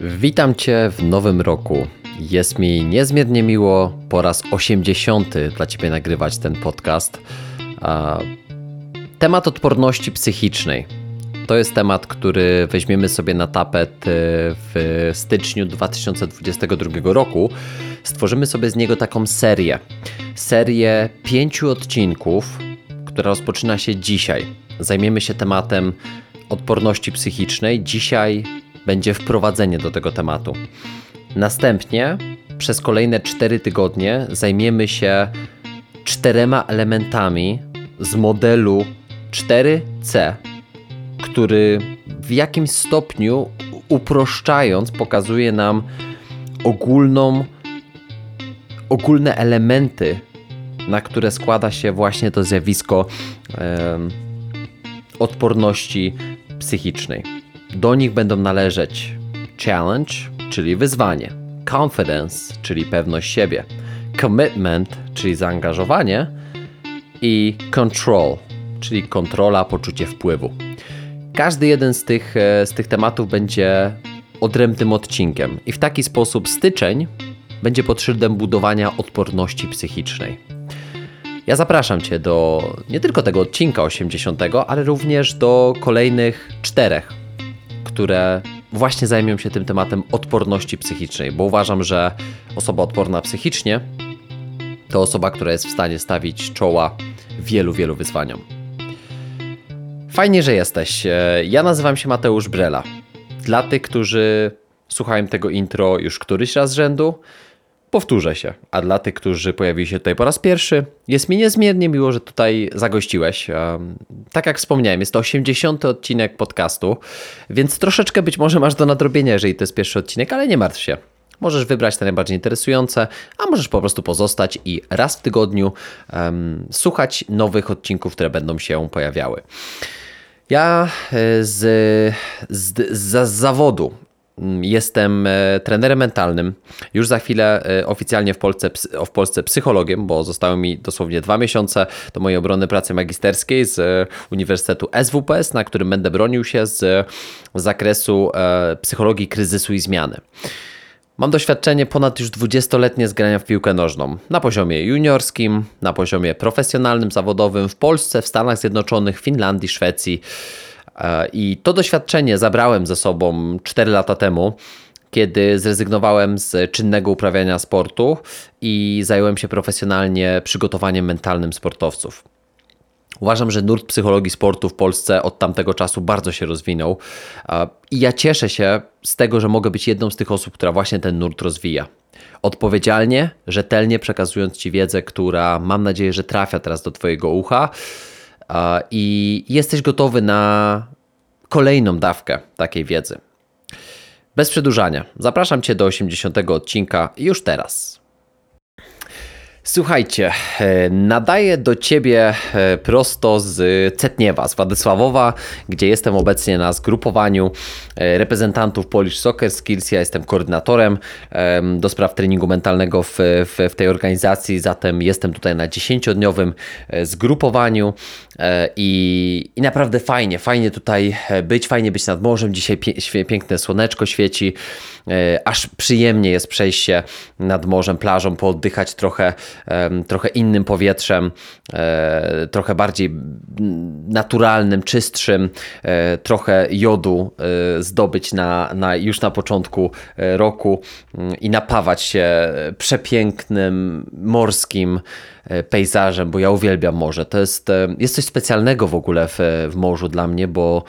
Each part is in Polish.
Witam Cię w nowym roku. Jest mi niezmiernie miło po raz 80 dla Ciebie nagrywać ten podcast. Temat odporności psychicznej. To jest temat, który weźmiemy sobie na tapet e, w styczniu 2022 roku. Stworzymy sobie z niego taką serię. Serię pięciu odcinków, która rozpoczyna się dzisiaj. Zajmiemy się tematem odporności psychicznej. Dzisiaj będzie wprowadzenie do tego tematu. Następnie przez kolejne 4 tygodnie zajmiemy się czterema elementami z modelu 4C, który w jakimś stopniu uproszczając pokazuje nam ogólną ogólne elementy, na które składa się właśnie to zjawisko odporności psychicznej. Do nich będą należeć challenge, czyli wyzwanie, confidence, czyli pewność siebie, commitment, czyli zaangażowanie i control, czyli kontrola, poczucie wpływu. Każdy jeden z tych, e, z tych tematów będzie odrębnym odcinkiem i w taki sposób styczeń będzie pod szyldem budowania odporności psychicznej. Ja zapraszam Cię do nie tylko tego odcinka 80, ale również do kolejnych czterech które właśnie zajmują się tym tematem odporności psychicznej, bo uważam, że osoba odporna psychicznie to osoba, która jest w stanie stawić czoła wielu, wielu wyzwaniom. Fajnie, że jesteś. E, ja nazywam się Mateusz Brela. Dla tych, którzy słuchają tego intro już któryś raz z rzędu, powtórzę się. A dla tych, którzy pojawili się tutaj po raz pierwszy, jest mi niezmiernie miło, że tutaj zagościłeś. Tak jak wspomniałem, jest to 80. odcinek podcastu, więc troszeczkę być może masz do nadrobienia, jeżeli to jest pierwszy odcinek, ale nie martw się. Możesz wybrać te najbardziej interesujące, a możesz po prostu pozostać i raz w tygodniu um, słuchać nowych odcinków, które będą się pojawiały. Ja e, z, z, z, z zawodu jestem e, trenerem mentalnym. Już za chwilę e, oficjalnie w Polsce, w Polsce psychologiem, bo zostały mi dosłownie dwa miesiące do mojej obrony pracy magisterskiej z e, Uniwersytetu SWPS, na którym będę bronił się z zakresu psychologii kryzysu i zmiany. Mam doświadczenie ponad już 20-letnie z grania w piłkę nożną. Na poziomie juniorskim, na poziomie profesjonalnym, zawodowym w Polsce, w Stanach Zjednoczonych, Finlandii, Szwecji I to doświadczenie zabrałem ze sobą 4 lata temu, kiedy zrezygnowałem z czynnego uprawiania sportu i zająłem się profesjonalnie przygotowaniem mentalnym sportowców. Uważam, że nurt psychologii sportu w Polsce od tamtego czasu bardzo się rozwinął e, i ja cieszę się z tego, że mogę być jedną z tych osób, która właśnie ten nurt rozwija. Odpowiedzialnie, rzetelnie przekazując Ci wiedzę, która mam nadzieję, że trafia teraz do Twojego ucha i jesteś gotowy na kolejną dawkę takiej wiedzy. Bez przedłużania, zapraszam Cię do 80 odcinka już teraz. Słuchajcie, e, nadaję do Ciebie e, prosto z Cetniewa, z Władysławowa, gdzie jestem obecnie na zgrupowaniu e, reprezentantów Polish Soccer Skills. Ja jestem koordynatorem do spraw treningu mentalnego w, w, w tej organizacji, zatem jestem tutaj na 10-dniowym zgrupowaniu i, i naprawdę fajnie, fajnie tutaj być, fajnie być nad morzem. Dzisiaj pie, piękne słoneczko świeci, aż przyjemnie jest przejść się nad morzem, plażą, pooddychać trochę trochę innym powietrzem, e, trochę bardziej naturalnym, czystszym, e, trochę jodu e, zdobyć na, na, już na początku roku mm, i napawać się przepięknym morskim pejzażem, bo ja uwielbiam morze. To jest, jest coś specjalnego w ogóle w, w morzu dla mnie, bo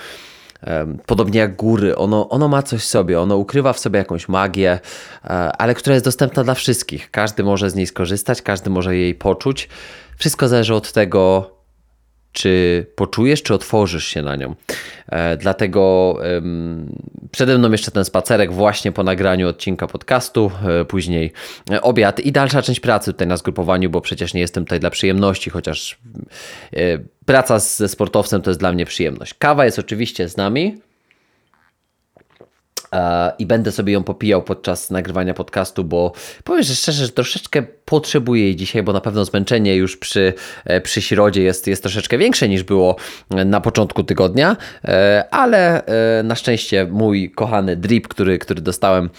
Podobnie jak góry, ono, ono ma coś w sobie, ono ukrywa w sobie jakąś magię, e, ale która jest dostępna dla wszystkich. Każdy może z niej skorzystać, każdy może jej poczuć. Wszystko zależy od tego, czy poczujesz, czy otworzysz się na nią. E, dlatego przede mną jeszcze ten spacerek właśnie po nagraniu odcinka podcastu, e, później obiad i dalsza część pracy tutaj na zgrupowaniu, bo przecież nie jestem tutaj dla przyjemności, chociaż e, praca ze sportowcem to jest dla mnie przyjemność. Kawa jest oczywiście z nami, i będę sobie ją popijał podczas nagrywania podcastu, bo powiem że szczerze, że troszeczkę potrzebuję jej dzisiaj, bo na pewno zmęczenie już przy, e, przy środzie jest, jest troszeczkę większe niż było na początku tygodnia, e, ale e, na szczęście mój kochany drip, który, który dostałem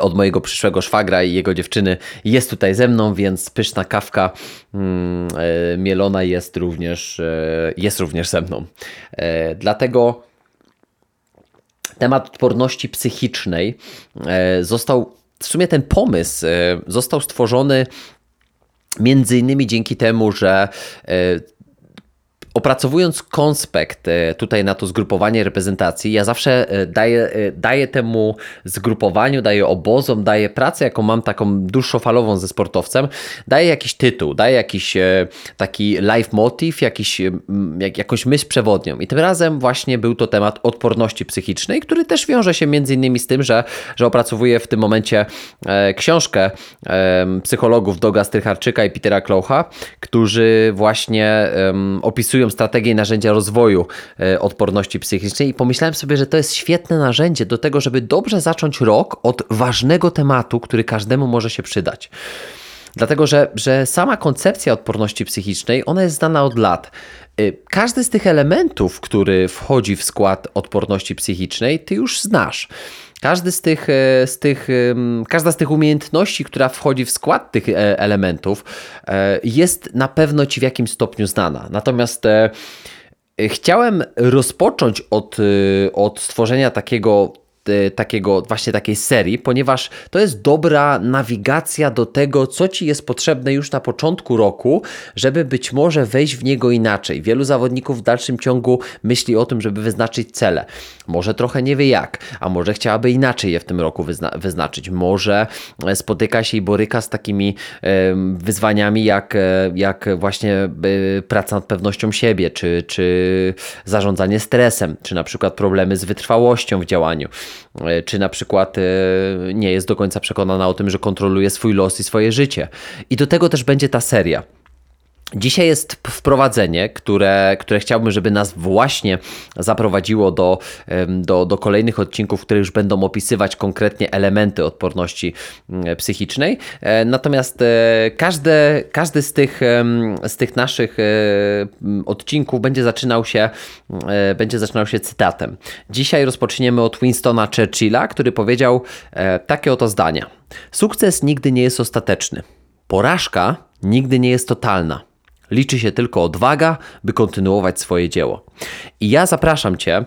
od mojego przyszłego szwagra i jego dziewczyny jest tutaj ze mną, więc pyszna kawka mm, mielona jest również, jest również ze mną. Dlatego temat odporności psychicznej e, został, w sumie ten pomysł e, został stworzony między innymi dzięki temu, że e, opracowując konspekt e, tutaj na to zgrupowanie reprezentacji, ja zawsze e, daję, e, daję temu zgrupowaniu, daję obozom, daję pracę, jaką mam taką dłuższofalową ze sportowcem, daję jakiś tytuł, daję jakiś taki life motive, jakiś, jak, jakąś myśl przewodnią. I tym razem właśnie był to temat odporności psychicznej, który też wiąże się między innymi z tym, że, że opracowuję w tym momencie książkę psychologów Doga Strycharczyka i Petera Klaucha, którzy właśnie opisują strategie i narzędzia rozwoju e, odporności psychicznej i pomyślałem sobie, że to jest świetne narzędzie do tego, żeby dobrze zacząć rok od ważnego tematu, który każdemu może się przydać. Dlatego, że, że sama koncepcja odporności psychicznej, ona jest znana od lat. E, każdy z tych elementów, który wchodzi w skład odporności psychicznej, ty już znasz. Każdy z tych, e, z tych, każda z tych umiejętności, która wchodzi w skład tych e, elementów, e, jest na pewno ci w jakimś stopniu znana. Natomiast chciałem rozpocząć od, od stworzenia takiego E, takiego, właśnie takiej serii, ponieważ to jest dobra nawigacja do tego, co ci jest potrzebne już na początku roku, żeby być może wejść w niego inaczej. Wielu zawodników w dalszym ciągu myśli o tym, żeby wyznaczyć cele. Może trochę nie wie jak, a może chciałaby inaczej je w tym roku wyzna wyznaczyć. Może e, spotyka się i boryka z takimi e, wyzwaniami, jak, e, jak właśnie e, praca nad pewnością siebie, czy, czy zarządzanie stresem, czy na przykład problemy z wytrwałością w działaniu. E, czy na przykład e, nie jest do końca przekonana o tym, że kontroluje swój los i swoje życie. I do tego też będzie ta seria. Dzisiaj jest wprowadzenie, które, które chciałbym, żeby nas właśnie zaprowadziło do, do, do kolejnych odcinków, które już będą opisywać konkretnie elementy odporności mm, psychicznej. E, natomiast e, każde, każdy z tych, z tych naszych e, odcinków będzie zaczynał, się, będzie zaczynał się cytatem. Dzisiaj rozpoczniemy od Winstona Churchilla, który powiedział takie oto zdania. Sukces nigdy nie jest ostateczny. Porażka nigdy nie jest totalna. Liczy się tylko odwaga, by kontynuować swoje dzieło. I ja zapraszam Cię e,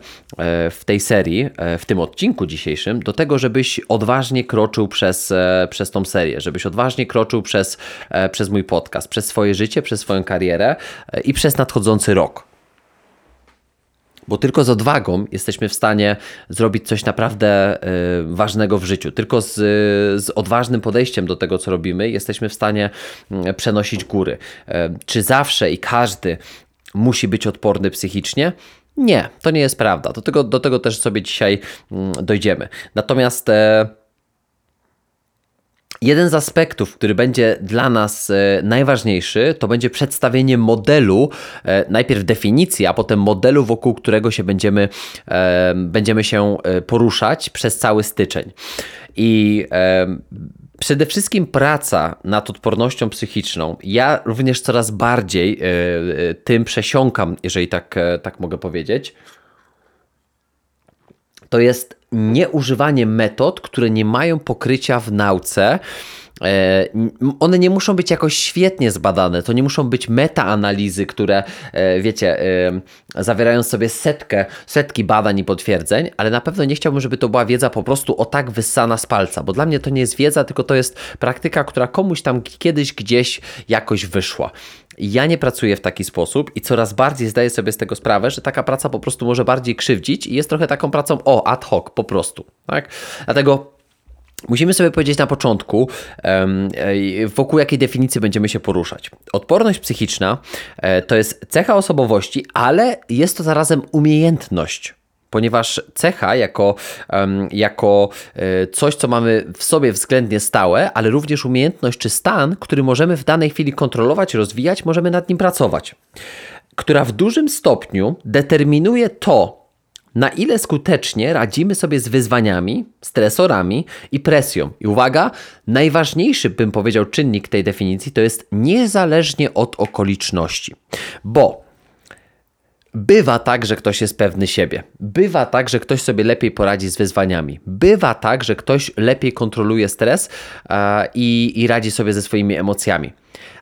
w tej serii, e, w tym odcinku dzisiejszym, do tego, żebyś odważnie kroczył przez, e, przez tą serię, żebyś odważnie kroczył przez, przez mój podcast, przez swoje życie, przez swoją karierę i przez nadchodzący rok bo tylko z odwagą jesteśmy w stanie zrobić coś naprawdę y, ważnego w życiu. Tylko z, z odważnym podejściem do tego, co robimy, jesteśmy w stanie mm, przenosić góry. Y, czy zawsze i każdy musi być odporny psychicznie? Nie, to nie jest prawda. Do tego, do tego też sobie dzisiaj mm, dojdziemy. Natomiast e, Jeden z aspektów, który będzie dla nas e, najważniejszy, to będzie przedstawienie modelu, e, najpierw definicji, a potem modelu, wokół którego się będziemy, e, będziemy się poruszać przez cały styczeń. I Przede wszystkim praca nad odpornością psychiczną. Ja również coraz bardziej tym przesiąkam, jeżeli tak, tak mogę powiedzieć to jest nieużywanie metod, które nie mają pokrycia w nauce. E, one nie muszą być jakoś świetnie zbadane, to nie muszą być metaanalizy, które, e, wiecie, e, zawierają sobie setkę, setki badań i potwierdzeń, ale na pewno nie chciałbym, żeby to była wiedza po prostu o tak wyssana z palca, bo dla mnie to nie jest wiedza, tylko to jest praktyka, która komuś tam kiedyś gdzieś jakoś wyszła. Ja nie pracuję w taki sposób i coraz bardziej zdaję sobie z tego sprawę, że taka praca po prostu może bardziej krzywdzić i jest trochę taką pracą o ad hoc po prostu. Tak? Dlatego Musimy sobie powiedzieć na początku, wokół jakiej definicji będziemy się poruszać. Odporność psychiczna e, to jest cecha osobowości, ale jest to zarazem umiejętność ponieważ cecha jako, jako e, coś, co mamy w sobie względnie stałe, ale również umiejętność czy stan, który możemy w danej chwili kontrolować, rozwijać, możemy nad nim pracować, która w dużym stopniu determinuje to, na ile skutecznie radzimy sobie z wyzwaniami, stresorami i presją. I uwaga, najważniejszy, bym powiedział, czynnik tej definicji to jest niezależnie od okoliczności. Bo Bywa tak, że ktoś jest pewny siebie. Bywa tak, że ktoś sobie lepiej poradzi z wyzwaniami. Bywa tak, że ktoś lepiej kontroluje stres e, i, i radzi sobie ze swoimi emocjami.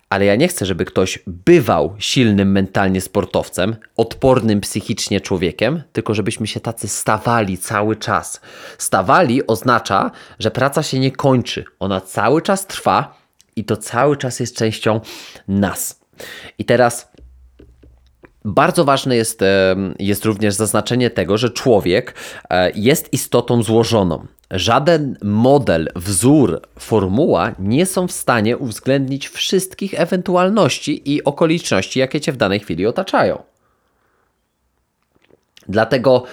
Ale ja nie chcę, żeby ktoś bywał silnym mentalnie sportowcem, odpornym psychicznie człowiekiem, tylko żebyśmy się tacy stawali cały czas. Stawali oznacza, że praca się nie kończy. Ona cały czas trwa i to cały czas jest częścią nas. I teraz bardzo ważne jest, jest również zaznaczenie tego, że człowiek e, jest istotą złożoną. Żaden model, wzór, formuła nie są w stanie uwzględnić wszystkich ewentualności i okoliczności, jakie cię w danej chwili otaczają. Dlatego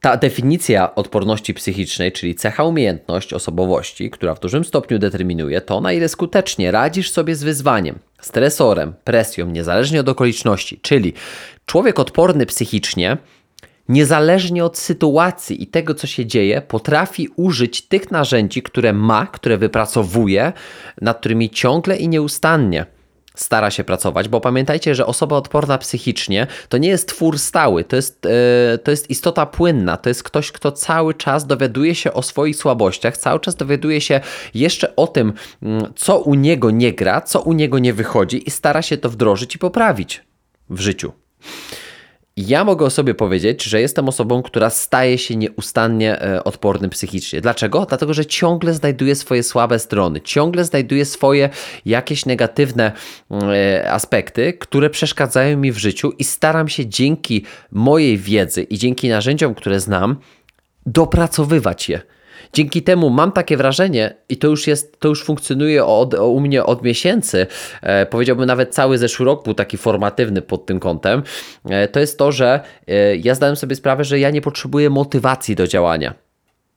ta definicja odporności psychicznej, czyli cecha umiejętność osobowości, która w dużym stopniu determinuje to, na ile skutecznie radzisz sobie z wyzwaniem, stresorem, presją, niezależnie od okoliczności. Czyli człowiek odporny psychicznie, niezależnie od sytuacji i tego, co się dzieje, potrafi użyć tych narzędzi, które ma, które wypracowuje, nad którymi ciągle i nieustannie stara się pracować, bo pamiętajcie, że osoba odporna psychicznie to nie jest twór stały, to jest, yy, to jest istota płynna, to jest ktoś, kto cały czas dowiaduje się o swoich słabościach, cały czas dowiaduje się jeszcze o tym, yy, co u niego nie gra, co u niego nie wychodzi i stara się to wdrożyć i poprawić w życiu. Ja mogę o sobie powiedzieć, że jestem osobą, która staje się nieustannie e, odporny psychicznie. Dlaczego? Dlatego, że ciągle znajduje swoje słabe strony, ciągle znajduje swoje jakieś negatywne e, aspekty, które przeszkadzają mi w życiu i staram się dzięki mojej wiedzy i dzięki narzędziom, które znam, dopracowywać je Dzięki temu mam takie wrażenie, i to już jest, to już funkcjonuje od, u mnie od miesięcy, e, powiedziałbym nawet cały zeszły rok był taki formatywny pod tym kątem, e, to jest to, że e, ja zdałem sobie sprawę, że ja nie potrzebuję motywacji do działania.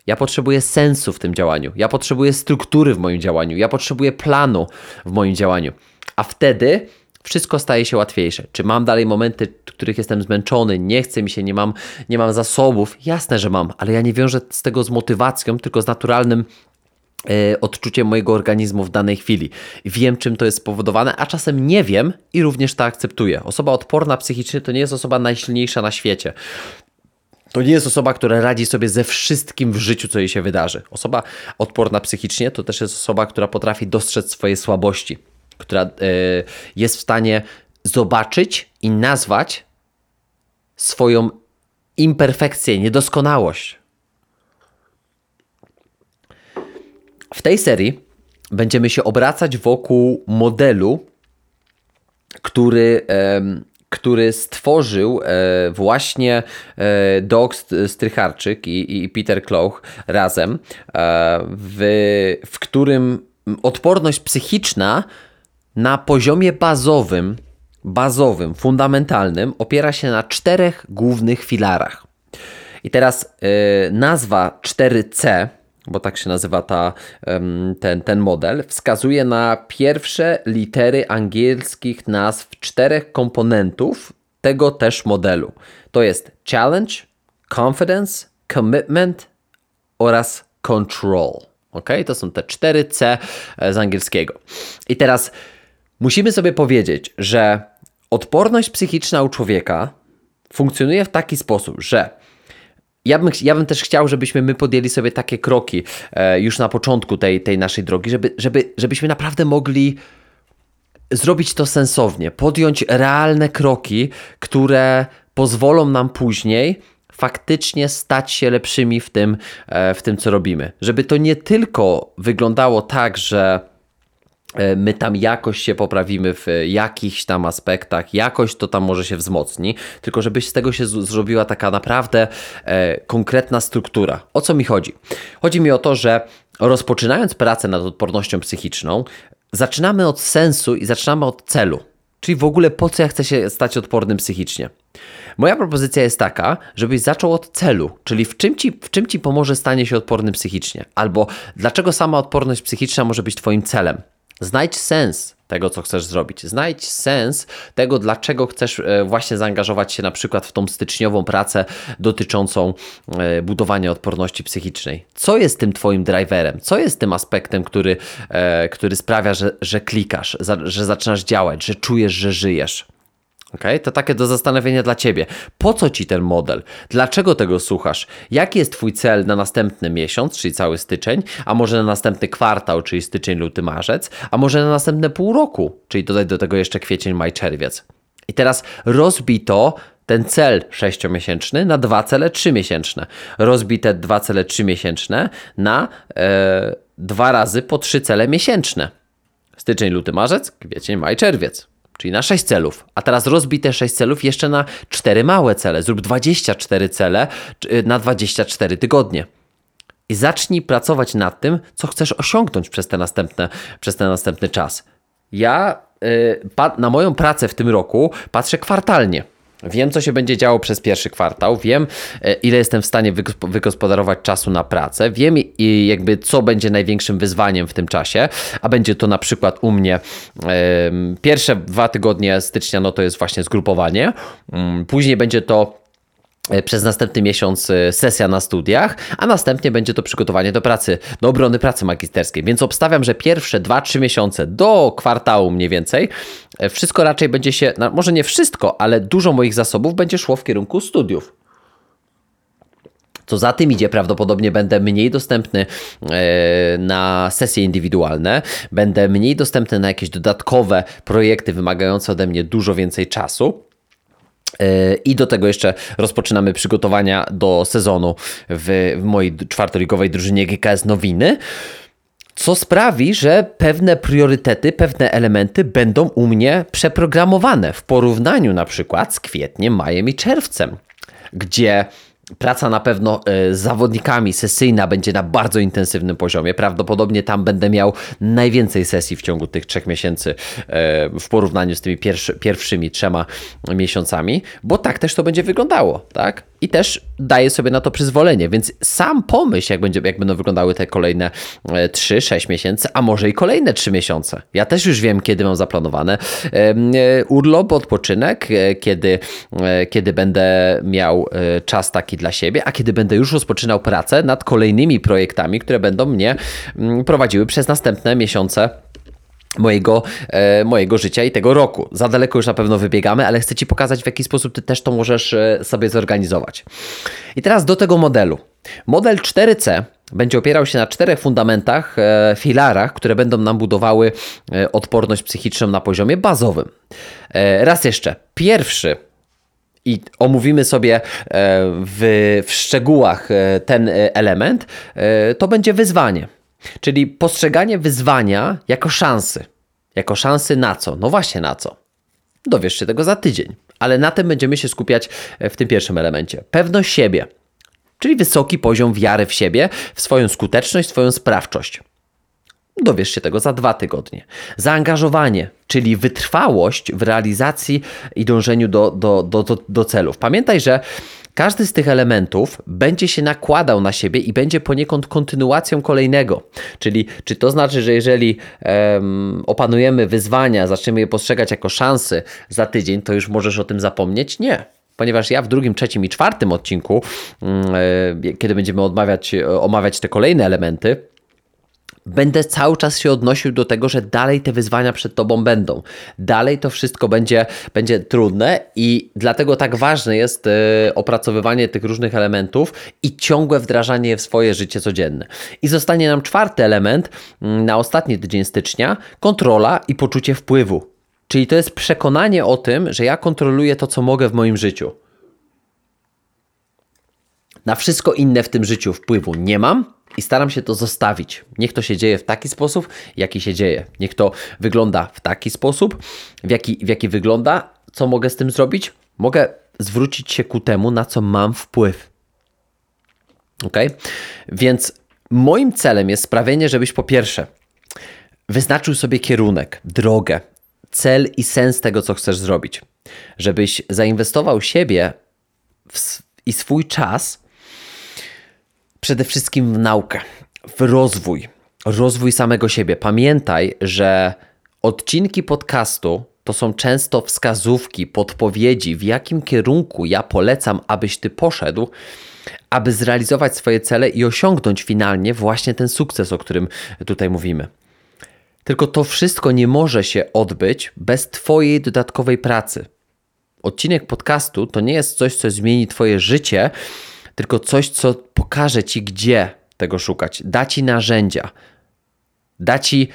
Ja potrzebuję sensu w tym działaniu, ja potrzebuję struktury w moim działaniu, ja potrzebuję planu w moim działaniu. A wtedy wszystko staje się łatwiejsze. Czy mam dalej momenty, w których jestem zmęczony, nie chce mi się, nie mam, nie mam zasobów? Jasne, że mam, ale ja nie wiążę z tego z motywacją, tylko z naturalnym e, odczuciem mojego organizmu w danej chwili. Wiem, czym to jest spowodowane, a czasem nie wiem i również to akceptuję. Osoba odporna psychicznie to nie jest osoba najsilniejsza na świecie. To nie jest osoba, która radzi sobie ze wszystkim w życiu, co jej się wydarzy. Osoba odporna psychicznie to też jest osoba, która potrafi dostrzec swoje słabości która e, jest w stanie zobaczyć i nazwać swoją imperfekcję, niedoskonałość. W tej serii będziemy się obracać wokół modelu, który, który stworzył e, właśnie e, Doug Strycharczyk i, i Peter Clough razem, w, w którym odporność psychiczna na poziomie bazowym, bazowym, fundamentalnym opiera się na czterech głównych filarach. I teraz yy, nazwa 4C, bo tak się nazywa ta, ten, ten model, wskazuje na pierwsze litery angielskich nazw czterech komponentów tego też modelu. To jest challenge, confidence, commitment oraz control. Ok, to są te 4C e, z angielskiego. I teraz Musimy sobie powiedzieć, że odporność psychiczna u człowieka funkcjonuje w taki sposób, że ja bym, ja bym też chciał, żebyśmy my podjęli sobie takie kroki e, już na początku tej, tej naszej drogi, żeby, żeby, żebyśmy naprawdę mogli zrobić to sensownie, podjąć realne kroki, które pozwolą nam później faktycznie stać się lepszymi w tym, e, w tym co robimy. Żeby to nie tylko wyglądało tak, że my tam jakoś się poprawimy w jakichś tam aspektach, jakoś to tam może się wzmocni, tylko żeby z tego się zrobiła taka naprawdę e, konkretna struktura. O co mi chodzi? Chodzi mi o to, że rozpoczynając pracę nad odpornością psychiczną, zaczynamy od sensu i zaczynamy od celu. Czyli w ogóle po co ja chcę się stać odpornym psychicznie. Moja propozycja jest taka, żebyś zaczął od celu, czyli w czym, ci, w czym ci pomoże stanie się odpornym psychicznie, albo dlaczego sama odporność psychiczna może być Twoim celem. Znajdź sens tego, co chcesz zrobić. Znajdź sens tego, dlaczego chcesz e, właśnie zaangażować się na przykład w tą styczniową pracę dotyczącą e, budowania odporności psychicznej. Co jest tym Twoim driverem? Co jest tym aspektem, który, e, który sprawia, że, że klikasz, że zaczynasz działać, że czujesz, że żyjesz? Okay? To takie do zastanowienia dla Ciebie. Po co Ci ten model? Dlaczego tego słuchasz? Jaki jest Twój cel na następny miesiąc, czyli cały styczeń, a może na następny kwartał, czyli styczeń, luty, marzec, a może na następne pół roku, czyli dodaj do tego jeszcze kwiecień, maj, czerwiec. I teraz rozbij to ten cel sześciomiesięczny na dwa cele trzymiesięczne. Rozbij te dwa cele trzymiesięczne na e, dwa razy po trzy cele miesięczne. Styczeń, luty, marzec, kwiecień, maj, czerwiec czyli na 6 celów. A teraz rozbij te 6 celów jeszcze na 4 małe cele. Zrób 24 cele y, na 24 tygodnie. I zacznij pracować nad tym, co chcesz osiągnąć przez, te następne, przez ten następny czas. Ja y, na moją pracę w tym roku patrzę kwartalnie. Wiem, co się będzie działo przez pierwszy kwartał, wiem, e, ile jestem w stanie wygospodarować czasu na pracę, wiem, jakby co będzie największym wyzwaniem w tym czasie, a będzie to na przykład u mnie pierwsze dwa tygodnie stycznia, no to jest właśnie zgrupowanie, mm, później będzie to przez następny miesiąc e, sesja na studiach, a następnie będzie to przygotowanie do pracy, do obrony pracy magisterskiej. Więc obstawiam, że pierwsze 2-3 miesiące do kwartału mniej więcej, e, wszystko raczej będzie się, no może nie wszystko, ale dużo moich zasobów będzie szło w kierunku studiów. Co za tym idzie, prawdopodobnie będę mniej dostępny na sesje indywidualne, będę mniej dostępny na jakieś dodatkowe projekty wymagające ode mnie dużo więcej czasu. E, I do tego jeszcze rozpoczynamy przygotowania do sezonu w, w mojej czwartoligowej drużynie GKS Nowiny co sprawi, że pewne priorytety, pewne elementy będą u mnie przeprogramowane w porównaniu na przykład z kwietniem, majem i czerwcem, gdzie Praca na pewno e, z zawodnikami sesyjna będzie na bardzo intensywnym poziomie. Prawdopodobnie tam będę miał najwięcej sesji w ciągu tych trzech miesięcy e, w porównaniu z tymi pierwszy, pierwszymi trzema miesiącami, bo tak też to będzie wyglądało, tak? I też daję sobie na to przyzwolenie, więc sam pomyśl, jak, będzie, jak będą wyglądały te kolejne 3-6 e, miesięcy, a może i kolejne 3 miesiące. Ja też już wiem, kiedy mam zaplanowane urlop, odpoczynek, kiedy, kiedy będę miał czas taki dla siebie, a kiedy będę już rozpoczynał pracę nad kolejnymi projektami, które będą mnie mm, prowadziły przez następne miesiące mojego, e, mojego życia i tego roku. Za daleko już na pewno wybiegamy, ale chcę Ci pokazać, w jaki sposób Ty też to możesz e, sobie zorganizować. I teraz do tego modelu. Model 4C będzie opierał się na czterech fundamentach, e, filarach, które będą nam budowały e, odporność psychiczną na poziomie bazowym. E, raz jeszcze. Pierwszy i omówimy sobie e, w, w szczegółach e, ten e, element, to będzie wyzwanie. Czyli postrzeganie wyzwania jako szansy. Jako szansy na co? No właśnie na co? Dowiesz się tego za tydzień. Ale na tym będziemy się skupiać w tym pierwszym elemencie. Pewność siebie, czyli wysoki poziom wiary w siebie, w swoją skuteczność, swoją sprawczość. Dowiesz się tego za dwa tygodnie. Zaangażowanie, czyli wytrwałość w realizacji i dążeniu do, do, do, do, do celów. Pamiętaj, że każdy z tych elementów będzie się nakładał na siebie i będzie poniekąd kontynuacją kolejnego. Czyli czy to znaczy, że jeżeli um, opanujemy wyzwania, zaczniemy je postrzegać jako szansy za tydzień, to już możesz o tym zapomnieć? Nie ponieważ ja w drugim, trzecim i czwartym odcinku, mm, e, kiedy będziemy odmawiać, omawiać te kolejne elementy, będę cały czas się odnosił do tego, że dalej te wyzwania przed tobą będą. Dalej to wszystko będzie, będzie trudne i dlatego tak ważne jest y, opracowywanie tych różnych elementów i ciągłe wdrażanie je w swoje życie codzienne. I zostanie nam czwarty element y, na ostatni tydzień stycznia kontrola i poczucie wpływu. Czyli to jest przekonanie o tym, że ja kontroluję to, co mogę w moim życiu. Na wszystko inne w tym życiu wpływu nie mam, i staram się to zostawić. Niech to się dzieje w taki sposób, jaki się dzieje. Niech to wygląda w taki sposób, w jaki, w jaki wygląda. Co mogę z tym zrobić? Mogę zwrócić się ku temu, na co mam wpływ. Ok? Więc moim celem jest sprawienie, żebyś po pierwsze wyznaczył sobie kierunek, drogę, cel i sens tego, co chcesz zrobić. Żebyś zainwestował siebie w, i swój czas przede wszystkim w naukę, w rozwój, rozwój samego siebie. Pamiętaj, że Odcinki podcastu to są często wskazówki, podpowiedzi, w jakim kierunku ja polecam, abyś ty poszedł, aby zrealizować swoje cele i osiągnąć finalnie właśnie ten sukces, o którym tutaj mówimy. Tylko to wszystko nie może się odbyć bez Twojej dodatkowej pracy. Odcinek podcastu to nie jest coś, co zmieni Twoje życie, tylko coś, co pokaże Ci, gdzie tego szukać, da Ci narzędzia, da Ci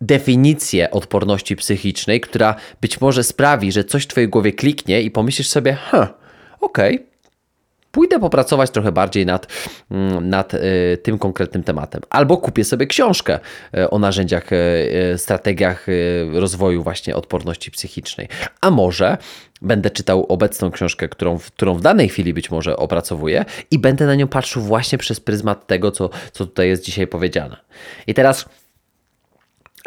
definicję odporności psychicznej, która być może sprawi, że coś w Twojej głowie kliknie i pomyślisz sobie, ha, okej, okay, pójdę popracować trochę bardziej nad, mm, nad y, tym konkretnym tematem. Albo kupię sobie książkę y, o narzędziach, y, strategiach rozwoju właśnie odporności psychicznej. A może będę czytał obecną książkę, którą, którą w danej chwili być może opracowuję i będę na nią patrzył właśnie przez pryzmat tego, co, co tutaj jest dzisiaj powiedziane. I teraz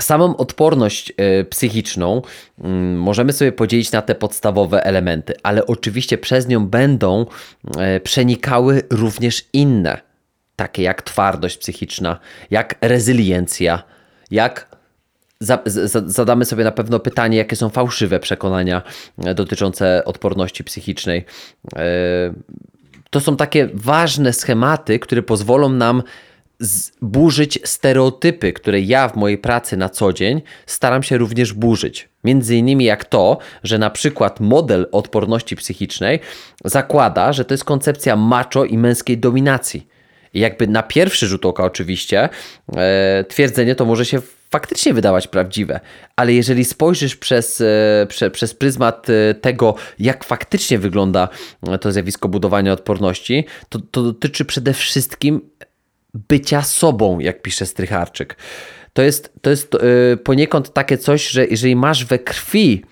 Samą odporność e, psychiczną mm, możemy sobie podzielić na te podstawowe elementy, ale oczywiście przez nią będą e, przenikały również inne, takie jak twardość psychiczna, jak rezyliencja, jak zadamy sobie na pewno pytanie, jakie są fałszywe przekonania e, dotyczące odporności psychicznej. To są takie ważne schematy, które pozwolą nam burzyć stereotypy, które ja w mojej pracy na co dzień staram się również burzyć. Między innymi jak to, że na przykład model odporności psychicznej zakłada, że to jest koncepcja macho i męskiej dominacji. I jakby na pierwszy rzut oka oczywiście e, twierdzenie to może się faktycznie wydawać prawdziwe, ale jeżeli spojrzysz przez, e, prze, przez pryzmat e, tego, jak faktycznie wygląda to zjawisko budowania odporności, to, to dotyczy przede wszystkim bycia sobą, jak pisze Strycharczyk. To jest, to jest poniekąd takie coś, że jeżeli masz we krwi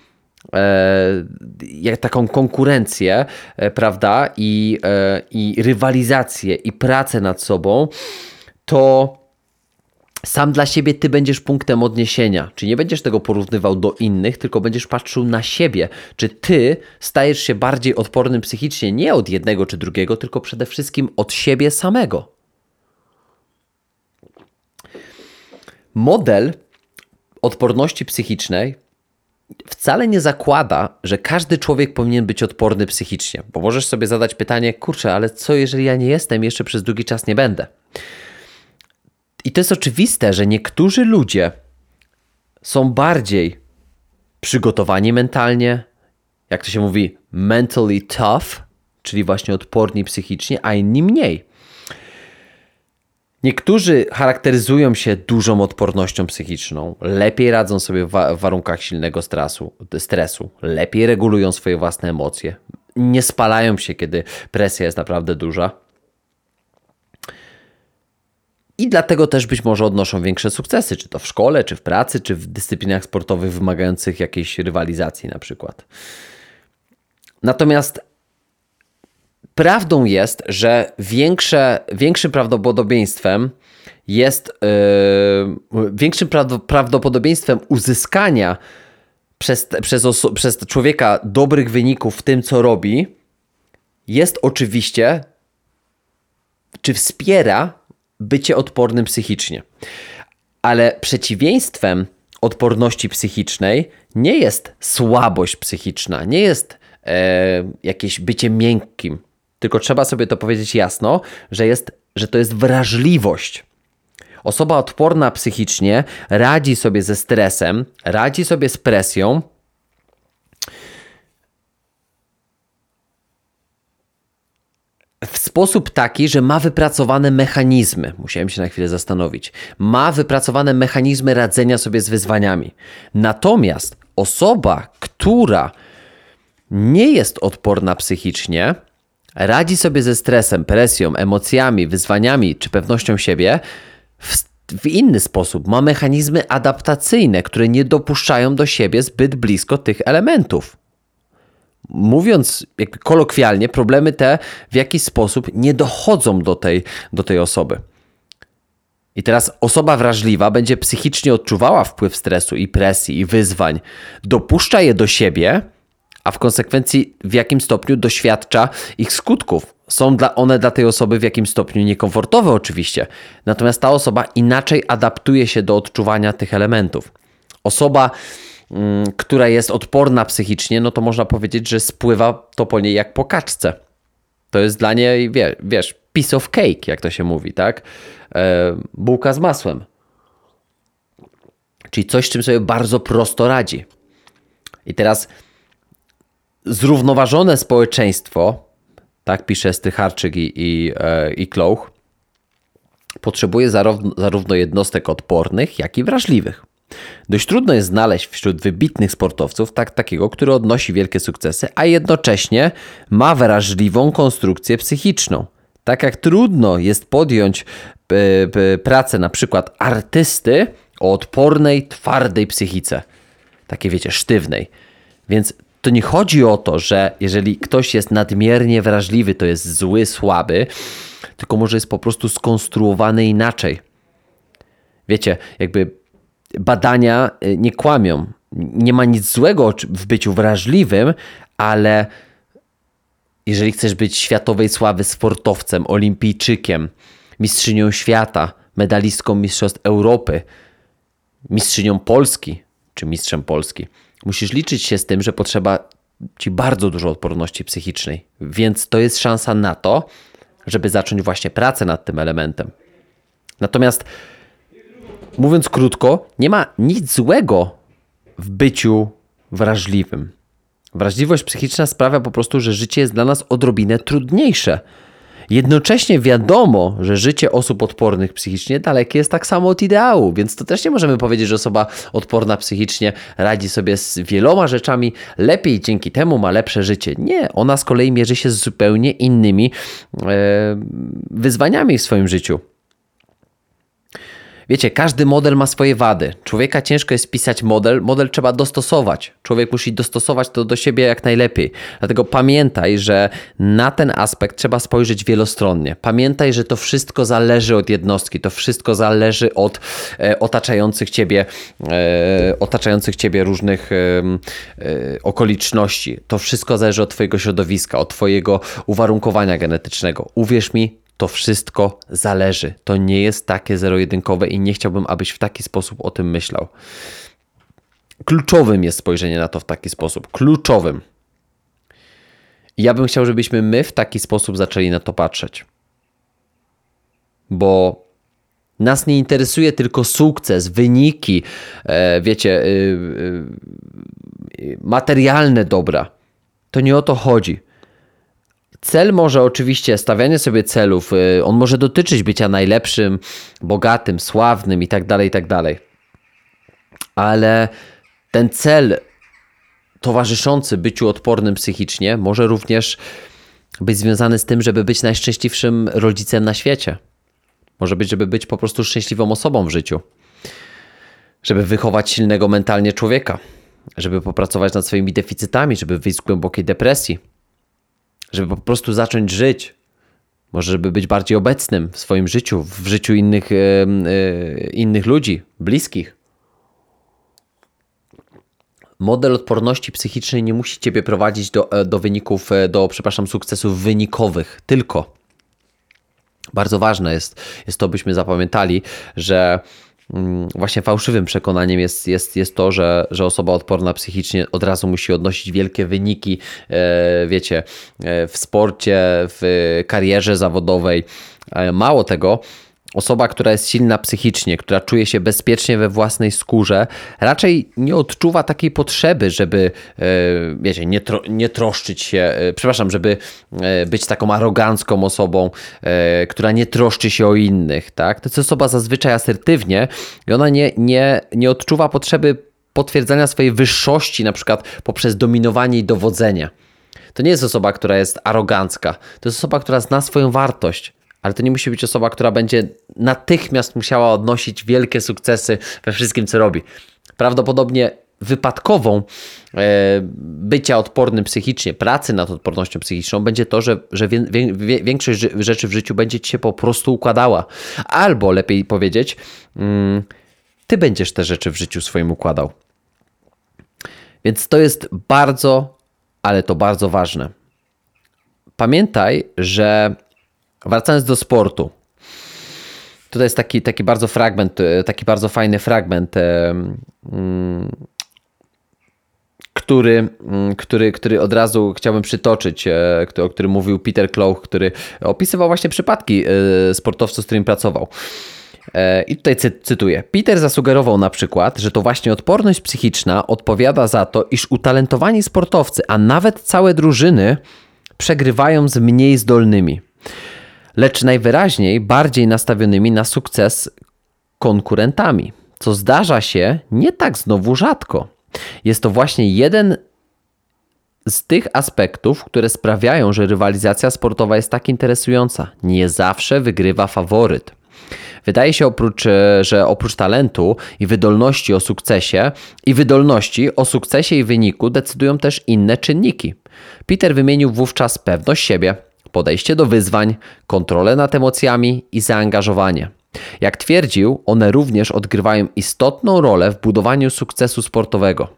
e, taką konkurencję, e, prawda, i, e, i rywalizację, i pracę nad sobą, to sam dla siebie ty będziesz punktem odniesienia. Czy nie będziesz tego porównywał do innych, tylko będziesz patrzył na siebie. Czy ty stajesz się bardziej odpornym psychicznie nie od jednego czy drugiego, tylko przede wszystkim od siebie samego. Model odporności psychicznej wcale nie zakłada, że każdy człowiek powinien być odporny psychicznie, bo możesz sobie zadać pytanie, kurczę, ale co jeżeli ja nie jestem, jeszcze przez długi czas nie będę? I to jest oczywiste, że niektórzy ludzie są bardziej przygotowani mentalnie, jak to się mówi, mentally tough, czyli właśnie odporni psychicznie, a inni mniej. Niektórzy charakteryzują się dużą odpornością psychiczną, lepiej radzą sobie w warunkach silnego stresu, stresu, lepiej regulują swoje własne emocje, nie spalają się, kiedy presja jest naprawdę duża. I dlatego też być może odnoszą większe sukcesy, czy to w szkole, czy w pracy, czy w dyscyplinach sportowych wymagających jakiejś rywalizacji na przykład. Natomiast Prawdą jest, że większe, większym prawdopodobieństwem jest yy, większym prawdopodobieństwem uzyskania przez, przez, przez człowieka dobrych wyników w tym, co robi, jest oczywiście, czy wspiera bycie odpornym psychicznie. Ale przeciwieństwem odporności psychicznej nie jest słabość psychiczna, nie jest e, jakieś bycie miękkim, tylko trzeba sobie to powiedzieć jasno, że, jest, że to jest wrażliwość. Osoba odporna psychicznie radzi sobie ze stresem, radzi sobie z presją. W sposób taki, że ma wypracowane mechanizmy, musiałem się na chwilę zastanowić, ma wypracowane mechanizmy radzenia sobie z wyzwaniami. Natomiast osoba, która nie jest odporna psychicznie, radzi sobie ze stresem, presją, emocjami, wyzwaniami czy pewnością siebie w, w inny sposób. Ma mechanizmy adaptacyjne, które nie dopuszczają do siebie zbyt blisko tych elementów. Mówiąc jakby kolokwialnie, problemy te w jakiś sposób nie dochodzą do tej, do tej osoby. I teraz osoba wrażliwa będzie psychicznie odczuwała wpływ stresu i presji i wyzwań, dopuszcza je do siebie, a w konsekwencji w jakim stopniu doświadcza ich skutków. Są dla one dla tej osoby w jakim stopniu niekomfortowe oczywiście, natomiast ta osoba inaczej adaptuje się do odczuwania tych elementów. Osoba, która jest odporna psychicznie, no to można powiedzieć, że spływa to po niej jak po kaczce. To jest dla niej, wiesz, piece of cake, jak to się mówi, tak? E, bułka z masłem. Czyli coś, czym sobie bardzo prosto radzi. I teraz zrównoważone społeczeństwo, tak pisze Strycharczyk i, i, e, i Klouch, potrzebuje zarówno, zarówno jednostek odpornych, jak i wrażliwych. Dość trudno jest znaleźć wśród wybitnych sportowców tak, takiego, który odnosi wielkie sukcesy, a jednocześnie ma wrażliwą konstrukcję psychiczną. Tak jak trudno jest podjąć e, pracę na przykład artysty o odpornej, twardej psychice. Takiej wiecie, sztywnej. Więc to nie chodzi o to, że jeżeli ktoś jest nadmiernie wrażliwy, to jest zły, słaby, tylko może jest po prostu skonstruowany inaczej. Wiecie, jakby badania y, nie kłamią. Nie ma nic złego w byciu wrażliwym, ale jeżeli chcesz być światowej sławy sportowcem, olimpijczykiem, mistrzynią świata, medalistką Mistrzostw Europy, mistrzynią Polski czy mistrzem Polski, musisz liczyć się z tym, że potrzeba ci bardzo dużo odporności psychicznej. Więc to jest szansa na to, żeby zacząć właśnie pracę nad tym elementem. Natomiast mówiąc krótko, nie ma nic złego w byciu wrażliwym. Wrażliwość psychiczna sprawia po prostu, że życie jest dla nas odrobinę trudniejsze. Jednocześnie wiadomo, że życie osób odpornych psychicznie dalekie jest tak samo od ideału, więc to też nie możemy powiedzieć, że osoba odporna psychicznie radzi sobie z wieloma rzeczami lepiej, dzięki temu ma lepsze życie. Nie, ona z kolei mierzy się z zupełnie innymi e, wyzwaniami w swoim życiu. Wiecie, każdy model ma swoje wady. Człowieka ciężko jest pisać model, model trzeba dostosować. Człowiek musi dostosować to do siebie jak najlepiej. Dlatego pamiętaj, że na ten aspekt trzeba spojrzeć wielostronnie. Pamiętaj, że to wszystko zależy od jednostki, to wszystko zależy od e, otaczających ciebie, e, otaczających ciebie różnych e, e okoliczności. To wszystko zależy od twojego środowiska, od twojego uwarunkowania genetycznego. Uwierz mi, to wszystko zależy. To nie jest takie zero-jedynkowe i nie chciałbym, abyś w taki sposób o tym myślał. Kluczowym jest spojrzenie na to w taki sposób. Kluczowym. Ja bym chciał, żebyśmy my w taki sposób zaczęli na to patrzeć. Bo nas nie interesuje tylko sukces, wyniki, e, wiecie, y, y, materialne dobra. To nie o to chodzi. Cel może oczywiście, stawianie sobie celów, y, on może dotyczyć bycia najlepszym, bogatym, sławnym itd., tak itd. Tak Ale ten cel towarzyszący byciu odpornym psychicznie może również być związany z tym, żeby być najszczęśliwszym rodzicem na świecie. Może być, żeby być po prostu szczęśliwą osobą w życiu. Żeby wychować silnego mentalnie człowieka. Żeby popracować nad swoimi deficytami, żeby wyjść z głębokiej depresji żeby po prostu zacząć żyć. Może, żeby być bardziej obecnym w swoim życiu, w życiu innych, e, e, innych ludzi, bliskich. Model odporności psychicznej nie musi ciebie prowadzić do, e, do wyników, do, przepraszam, sukcesów wynikowych, tylko. Bardzo ważne jest, jest to, byśmy zapamiętali, że właśnie fałszywym przekonaniem jest, jest, jest to, że, że osoba odporna psychicznie od razu musi odnosić wielkie wyniki, e, wiecie, e, w sporcie, w karierze zawodowej. E, mało tego, Osoba, która jest silna psychicznie, która czuje się bezpiecznie we własnej skórze, raczej nie odczuwa takiej potrzeby, żeby, e, wiecie, nie, tro, nie troszczyć się, e, przepraszam, żeby e, być taką arogancką osobą, która nie troszczy się o innych, tak? To jest osoba zazwyczaj asertywnie i ona nie, nie, nie odczuwa potrzeby potwierdzania swojej wyższości, na przykład poprzez dominowanie i dowodzenie. To nie jest osoba, która jest arogancka. To jest osoba, która zna swoją wartość ale to nie musi być osoba, która będzie natychmiast musiała odnosić wielkie sukcesy we wszystkim, co robi. Prawdopodobnie wypadkową e, bycia odpornym psychicznie, pracy nad odpornością psychiczną będzie to, że, że wie, wie, większość rzeczy w życiu będzie ci się po prostu układała. Albo lepiej powiedzieć, mm, ty będziesz te rzeczy w życiu swoim układał. Więc to jest bardzo, ale to bardzo ważne. Pamiętaj, że Wracając do sportu. tutaj jest taki, taki bardzo fragment, e, taki bardzo fajny fragment, e, mm, który, mm, który, który od razu chciałbym przytoczyć, o którym mówił Peter Clough, który opisywał właśnie przypadki sportowców, z którym pracował. I tutaj cytuję. Peter zasugerował na przykład, że to właśnie odporność psychiczna odpowiada za to, iż utalentowani sportowcy, a nawet całe drużyny przegrywają z mniej zdolnymi lecz najwyraźniej bardziej nastawionymi na sukces konkurentami, co zdarza się nie tak znowu rzadko. Jest to właśnie jeden z tych aspektów, które sprawiają, że rywalizacja sportowa jest tak interesująca. Nie zawsze wygrywa faworyt. Wydaje się, oprócz, e, że oprócz talentu i wydolności o sukcesie i wydolności o sukcesie i wyniku decydują też inne czynniki. Peter wymienił wówczas pewność siebie, podejście do wyzwań, kontrolę nad emocjami i zaangażowanie. Jak twierdził, one również odgrywają istotną rolę w budowaniu sukcesu sportowego.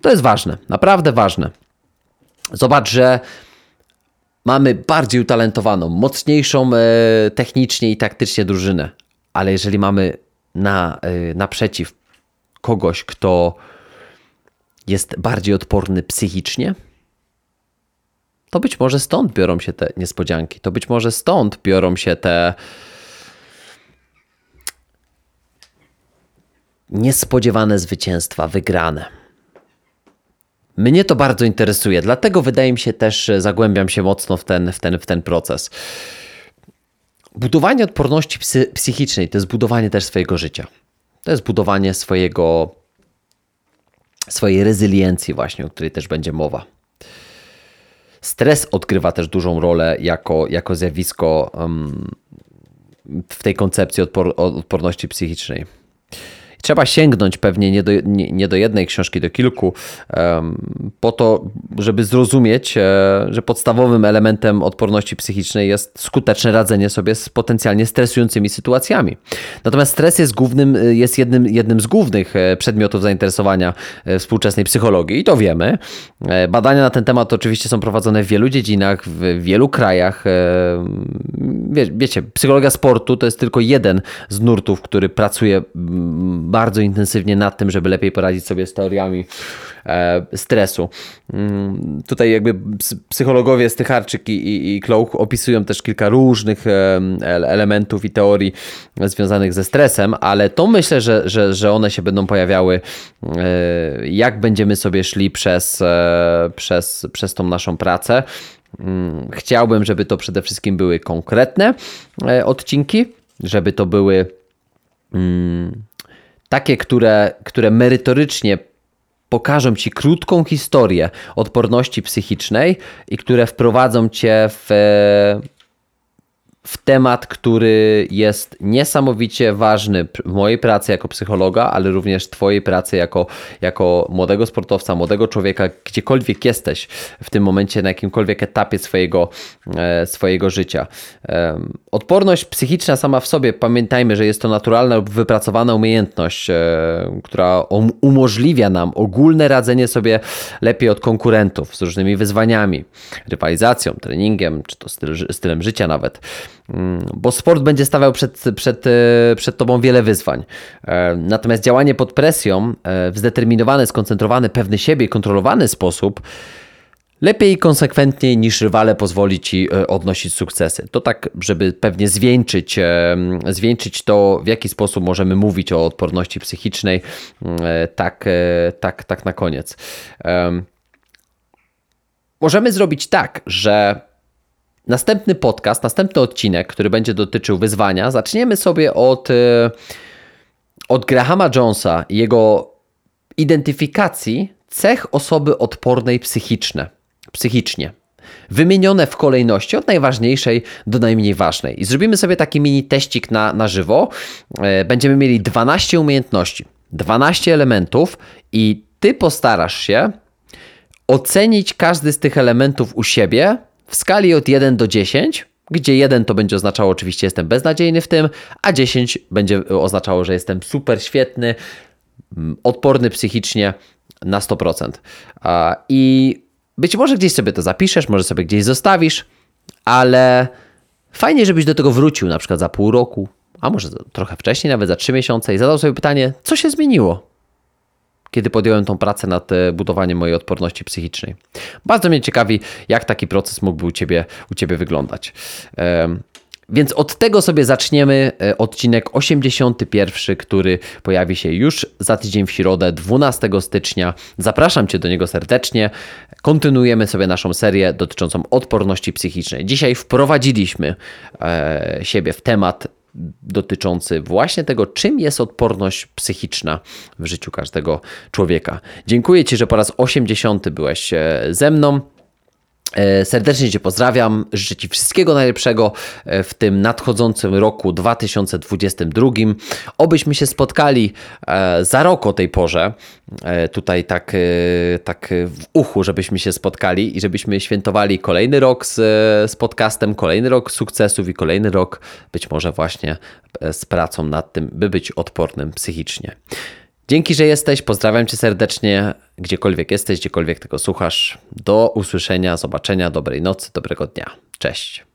To jest ważne, naprawdę ważne. Zobacz, że mamy bardziej utalentowaną, mocniejszą e, technicznie i taktycznie drużynę, ale jeżeli mamy na, e, naprzeciw kogoś, kto jest bardziej odporny psychicznie, to być może stąd biorą się te niespodzianki. To być może stąd biorą się te niespodziewane zwycięstwa, wygrane. Mnie to bardzo interesuje, dlatego wydaje mi się też, zagłębiam się mocno w ten, w ten, w ten proces. Budowanie odporności psy, psychicznej to jest budowanie też swojego życia. To jest budowanie swojego swojej rezyliencji właśnie, o której też będzie mowa. Stres odgrywa też dużą rolę jako, jako zjawisko um, w tej koncepcji odpor, odporności psychicznej. Trzeba sięgnąć pewnie nie do, nie, nie do jednej książki, do kilku, po to, żeby zrozumieć, e, że podstawowym elementem odporności psychicznej jest skuteczne radzenie sobie z potencjalnie stresującymi sytuacjami. Natomiast stres jest, głównym, jest jednym, jednym z głównych e, przedmiotów zainteresowania e, współczesnej psychologii i to wiemy. Badania na ten temat oczywiście są prowadzone w wielu dziedzinach, w wielu krajach. Wie, wiecie, psychologia sportu to jest tylko jeden z nurtów, który pracuje bardzo intensywnie nad tym, żeby lepiej poradzić sobie z teoriami e, stresu. Mm, tutaj jakby psychologowie Stycharczyk i, i, i opisują też kilka różnych e, elementów i teorii związanych ze stresem, ale to myślę, że, że, że one się będą pojawiały e, jak będziemy sobie szli przez, przez, przez tą naszą pracę. Mm, chciałbym, żeby to przede wszystkim były konkretne odcinki, żeby to były mm, takie, które, które merytorycznie pokażą ci krótką historię odporności psychicznej i które wprowadzą cię w w temat, który jest niesamowicie ważny w mojej pracy jako psychologa, ale również Twojej pracy jako, jako młodego sportowca, młodego człowieka, gdziekolwiek jesteś w tym momencie, na jakimkolwiek etapie swojego, e, swojego życia. Odporność psychiczna sama w sobie, pamiętajmy, że jest to naturalna lub wypracowana umiejętność, e, która umożliwia nam ogólne radzenie sobie lepiej od konkurentów z różnymi wyzwaniami, rywalizacją, treningiem, czy to styl, stylem życia nawet. Mm, bo sport będzie stawiał przed, przed, e, przed tobą wiele wyzwań. E, natomiast działanie pod presją e, w zdeterminowany, skoncentrowany, pewny siebie, kontrolowany sposób lepiej i konsekwentniej niż rywale pozwoli ci odnosić sukcesy. To tak, żeby pewnie zwieńczyć, zwieńczyć to, w jaki sposób możemy mówić o odporności psychicznej, tak, tak, tak na koniec. Możemy zrobić tak, że Następny podcast, następny odcinek, który będzie dotyczył wyzwania, zaczniemy sobie od, e, od Grahama Jonesa i jego identyfikacji cech osoby odpornej psychiczne, psychicznie. Wymienione w kolejności od najważniejszej do najmniej ważnej. I zrobimy sobie taki mini teścik na, na żywo. E, będziemy mieli 12 umiejętności, 12 elementów, i ty postarasz się ocenić każdy z tych elementów u siebie w skali od 1 do 10, gdzie 1 to będzie oznaczało oczywiście jestem beznadziejny w tym, a 10 będzie oznaczało, że jestem super świetny, mm, odporny psychicznie na 100%. I być może gdzieś sobie to zapiszesz, może sobie gdzieś zostawisz ale fajnie, żebyś do tego wrócił na przykład za pół roku, a może trochę wcześniej, nawet za trzy miesiące i zadał sobie pytanie, co się zmieniło? Kiedy podjąłem tą pracę nad e, budowaniem mojej odporności psychicznej. Bardzo mnie ciekawi, jak taki proces mógłby u Ciebie, u ciebie wyglądać. Więc od tego sobie zaczniemy e, odcinek 81, który pojawi się już za tydzień w środę, 12 stycznia. Zapraszam Cię do niego serdecznie. Kontynuujemy sobie naszą serię dotyczącą odporności psychicznej. Dzisiaj wprowadziliśmy e, siebie w temat dotyczący właśnie tego, czym jest odporność psychiczna w życiu każdego człowieka. Dziękuję Ci, że po raz 80 byłeś e, ze mną. E, serdecznie Cię pozdrawiam. Życzę Ci wszystkiego najlepszego e, w tym nadchodzącym roku 2022. Obyśmy się spotkali e, za rok o tej porze. Tutaj tak, tak w uchu, żebyśmy się spotkali i żebyśmy świętowali kolejny rok z, z podcastem, kolejny rok sukcesów i kolejny rok być może właśnie z pracą nad tym, by być odpornym psychicznie. Dzięki, że jesteś. Pozdrawiam cię serdecznie, gdziekolwiek jesteś, gdziekolwiek tego słuchasz. Do usłyszenia, zobaczenia, dobrej nocy, dobrego dnia. Cześć.